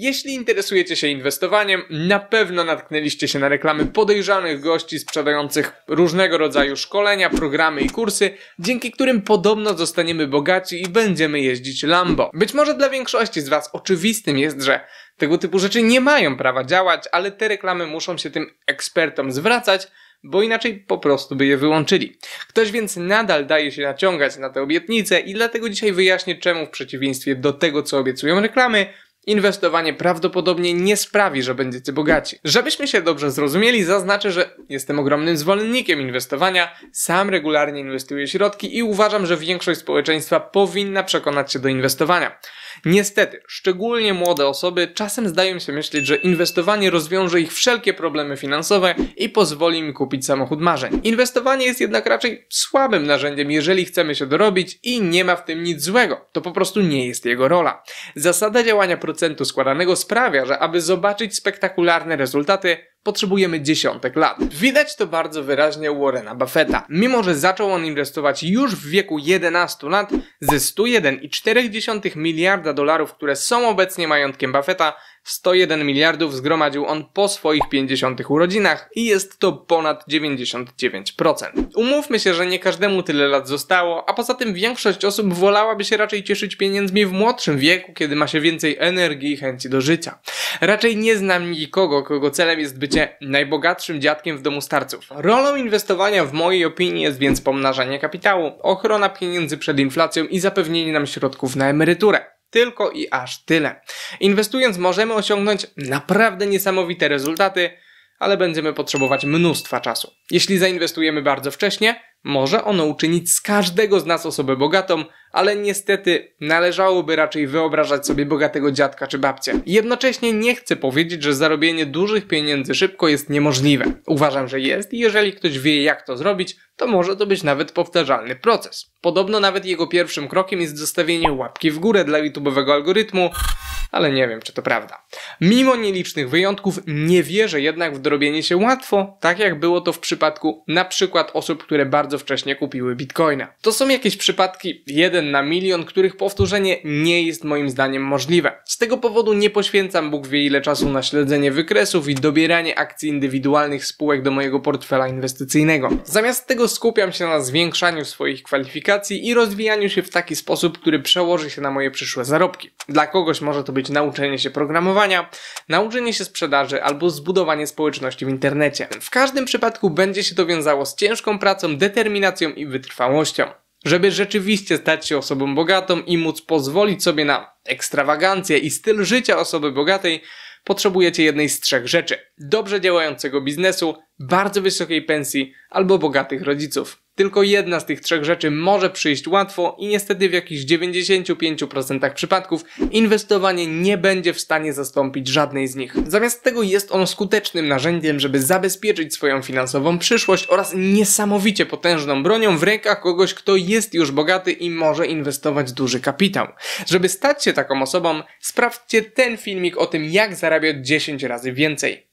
Jeśli interesujecie się inwestowaniem, na pewno natknęliście się na reklamy podejrzanych gości sprzedających różnego rodzaju szkolenia, programy i kursy, dzięki którym podobno zostaniemy bogaci i będziemy jeździć Lambo. Być może dla większości z Was oczywistym jest, że tego typu rzeczy nie mają prawa działać, ale te reklamy muszą się tym ekspertom zwracać, bo inaczej po prostu by je wyłączyli. Ktoś więc nadal daje się naciągać na te obietnice i dlatego dzisiaj wyjaśnię czemu w przeciwieństwie do tego co obiecują reklamy, inwestowanie prawdopodobnie nie sprawi, że będziecie bogaci. Żebyśmy się dobrze zrozumieli, zaznaczę, że jestem ogromnym zwolennikiem inwestowania, sam regularnie inwestuję środki i uważam, że większość społeczeństwa powinna przekonać się do inwestowania. Niestety, szczególnie młode osoby czasem zdają się myśleć, że inwestowanie rozwiąże ich wszelkie problemy finansowe i pozwoli im kupić samochód marzeń. Inwestowanie jest jednak raczej słabym narzędziem, jeżeli chcemy się dorobić i nie ma w tym nic złego. To po prostu nie jest jego rola. Zasada działania procentu składanego sprawia, że aby zobaczyć spektakularne rezultaty, potrzebujemy dziesiątek lat. Widać to bardzo wyraźnie u Warrena Buffetta. Mimo, że zaczął on inwestować już w wieku 11 lat, ze 101,4 miliarda dolarów, które są obecnie majątkiem Buffetta, 101 miliardów zgromadził on po swoich 50 urodzinach i jest to ponad 99%. Umówmy się, że nie każdemu tyle lat zostało, a poza tym większość osób wolałaby się raczej cieszyć pieniędzmi w młodszym wieku, kiedy ma się więcej energii i chęci do życia. Raczej nie znam nikogo, kogo celem jest bycie najbogatszym dziadkiem w domu starców. Rolą inwestowania w mojej opinii jest więc pomnażanie kapitału, ochrona pieniędzy przed inflacją i zapewnienie nam środków na emeryturę. Tylko i aż tyle. Inwestując możemy osiągnąć naprawdę niesamowite rezultaty, ale będziemy potrzebować mnóstwa czasu. Jeśli zainwestujemy bardzo wcześnie, może ono uczynić z każdego z nas osobę bogatą, ale niestety należałoby raczej wyobrażać sobie bogatego dziadka czy babcię. Jednocześnie nie chcę powiedzieć, że zarobienie dużych pieniędzy szybko jest niemożliwe. Uważam, że jest i jeżeli ktoś wie jak to zrobić, to może to być nawet powtarzalny proces. Podobno nawet jego pierwszym krokiem jest zostawienie łapki w górę dla YouTube'owego algorytmu, ale nie wiem, czy to prawda. Mimo nielicznych wyjątków, nie wierzę jednak w dorobienie się łatwo, tak jak było to w przypadku na przykład osób, które bardzo wcześnie kupiły bitcoina. To są jakieś przypadki jeden na milion, których powtórzenie nie jest moim zdaniem możliwe. Z tego powodu nie poświęcam Bóg wie ile czasu na śledzenie wykresów i dobieranie akcji indywidualnych spółek do mojego portfela inwestycyjnego. Zamiast tego skupiam się na zwiększaniu swoich kwalifikacji i rozwijaniu się w taki sposób, który przełoży się na moje przyszłe zarobki. Dla kogoś może to być nauczenie się programowania, nauczenie się sprzedaży albo zbudowanie społeczności w internecie. W każdym przypadku będzie się to wiązało z ciężką pracą, determinacją i wytrwałością. Żeby rzeczywiście stać się osobą bogatą i móc pozwolić sobie na ekstrawagancję i styl życia osoby bogatej, potrzebujecie jednej z trzech rzeczy: dobrze działającego biznesu, bardzo wysokiej pensji albo bogatych rodziców. Tylko jedna z tych trzech rzeczy może przyjść łatwo i niestety w jakichś 95% przypadków inwestowanie nie będzie w stanie zastąpić żadnej z nich. Zamiast tego jest on skutecznym narzędziem, żeby zabezpieczyć swoją finansową przyszłość oraz niesamowicie potężną bronią w rękach kogoś, kto jest już bogaty i może inwestować duży kapitał. Żeby stać się taką osobą, sprawdźcie ten filmik o tym, jak zarabiać 10 razy więcej.